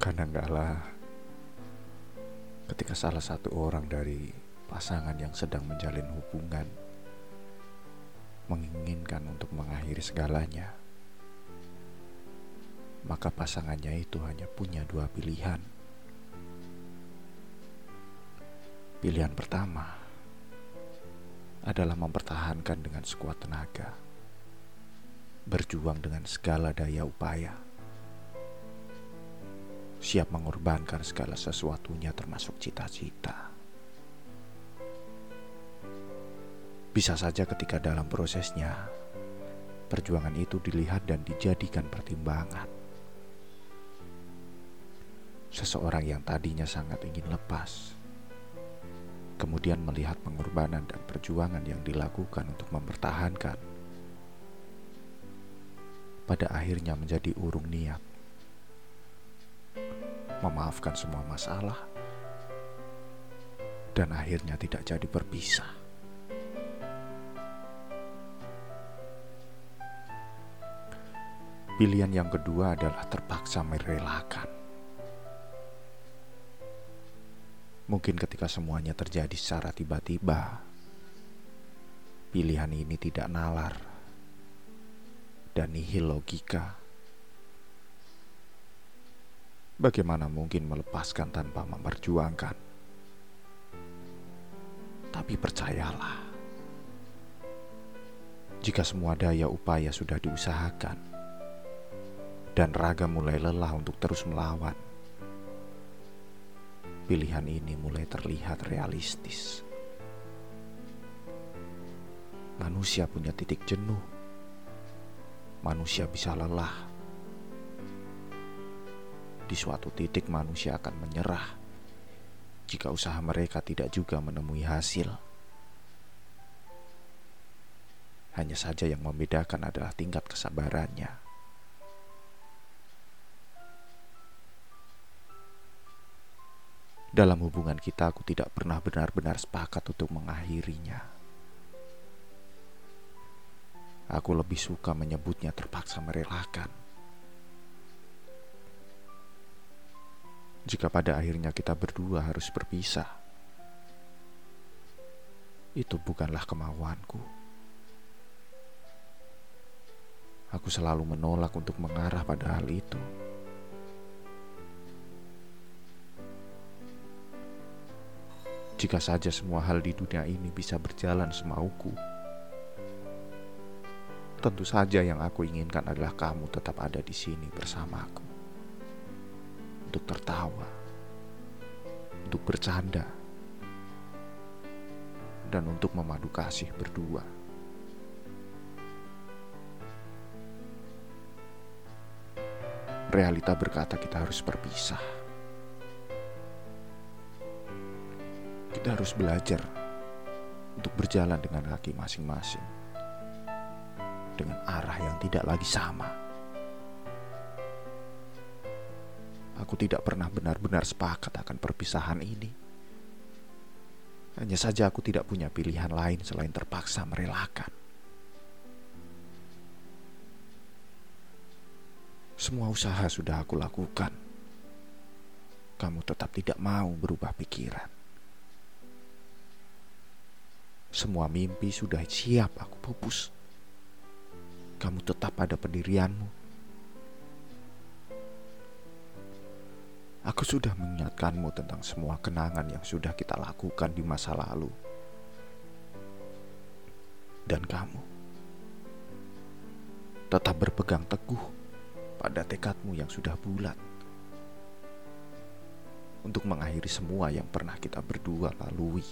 Kadangkala ketika salah satu orang dari pasangan yang sedang menjalin hubungan menginginkan untuk mengakhiri segalanya, maka pasangannya itu hanya punya dua pilihan. Pilihan pertama adalah mempertahankan dengan sekuat tenaga, berjuang dengan segala daya upaya siap mengorbankan segala sesuatunya termasuk cita-cita. Bisa saja ketika dalam prosesnya, perjuangan itu dilihat dan dijadikan pertimbangan. Seseorang yang tadinya sangat ingin lepas, kemudian melihat pengorbanan dan perjuangan yang dilakukan untuk mempertahankan, pada akhirnya menjadi urung niat memaafkan semua masalah, dan akhirnya tidak jadi berpisah. Pilihan yang kedua adalah terpaksa merelakan. Mungkin ketika semuanya terjadi secara tiba-tiba, pilihan ini tidak nalar dan nihil logika. Bagaimana mungkin melepaskan tanpa memperjuangkan? Tapi percayalah, jika semua daya upaya sudah diusahakan dan raga mulai lelah untuk terus melawan, pilihan ini mulai terlihat realistis. Manusia punya titik jenuh, manusia bisa lelah di suatu titik manusia akan menyerah jika usaha mereka tidak juga menemui hasil. Hanya saja yang membedakan adalah tingkat kesabarannya. Dalam hubungan kita, aku tidak pernah benar-benar sepakat untuk mengakhirinya. Aku lebih suka menyebutnya terpaksa merelakan. Jika pada akhirnya kita berdua harus berpisah. Itu bukanlah kemauanku. Aku selalu menolak untuk mengarah pada hal itu. Jika saja semua hal di dunia ini bisa berjalan semauku, tentu saja yang aku inginkan adalah kamu tetap ada di sini bersamaku untuk tertawa, untuk bercanda, dan untuk memadu kasih berdua. Realita berkata kita harus berpisah. Kita harus belajar untuk berjalan dengan kaki masing-masing dengan arah yang tidak lagi sama. Aku tidak pernah benar-benar sepakat akan perpisahan ini. Hanya saja aku tidak punya pilihan lain selain terpaksa merelakan. Semua usaha sudah aku lakukan. Kamu tetap tidak mau berubah pikiran. Semua mimpi sudah siap aku pupus. Kamu tetap pada pendirianmu Aku sudah mengingatkanmu tentang semua kenangan yang sudah kita lakukan di masa lalu. Dan kamu tetap berpegang teguh pada tekadmu yang sudah bulat untuk mengakhiri semua yang pernah kita berdua lalui.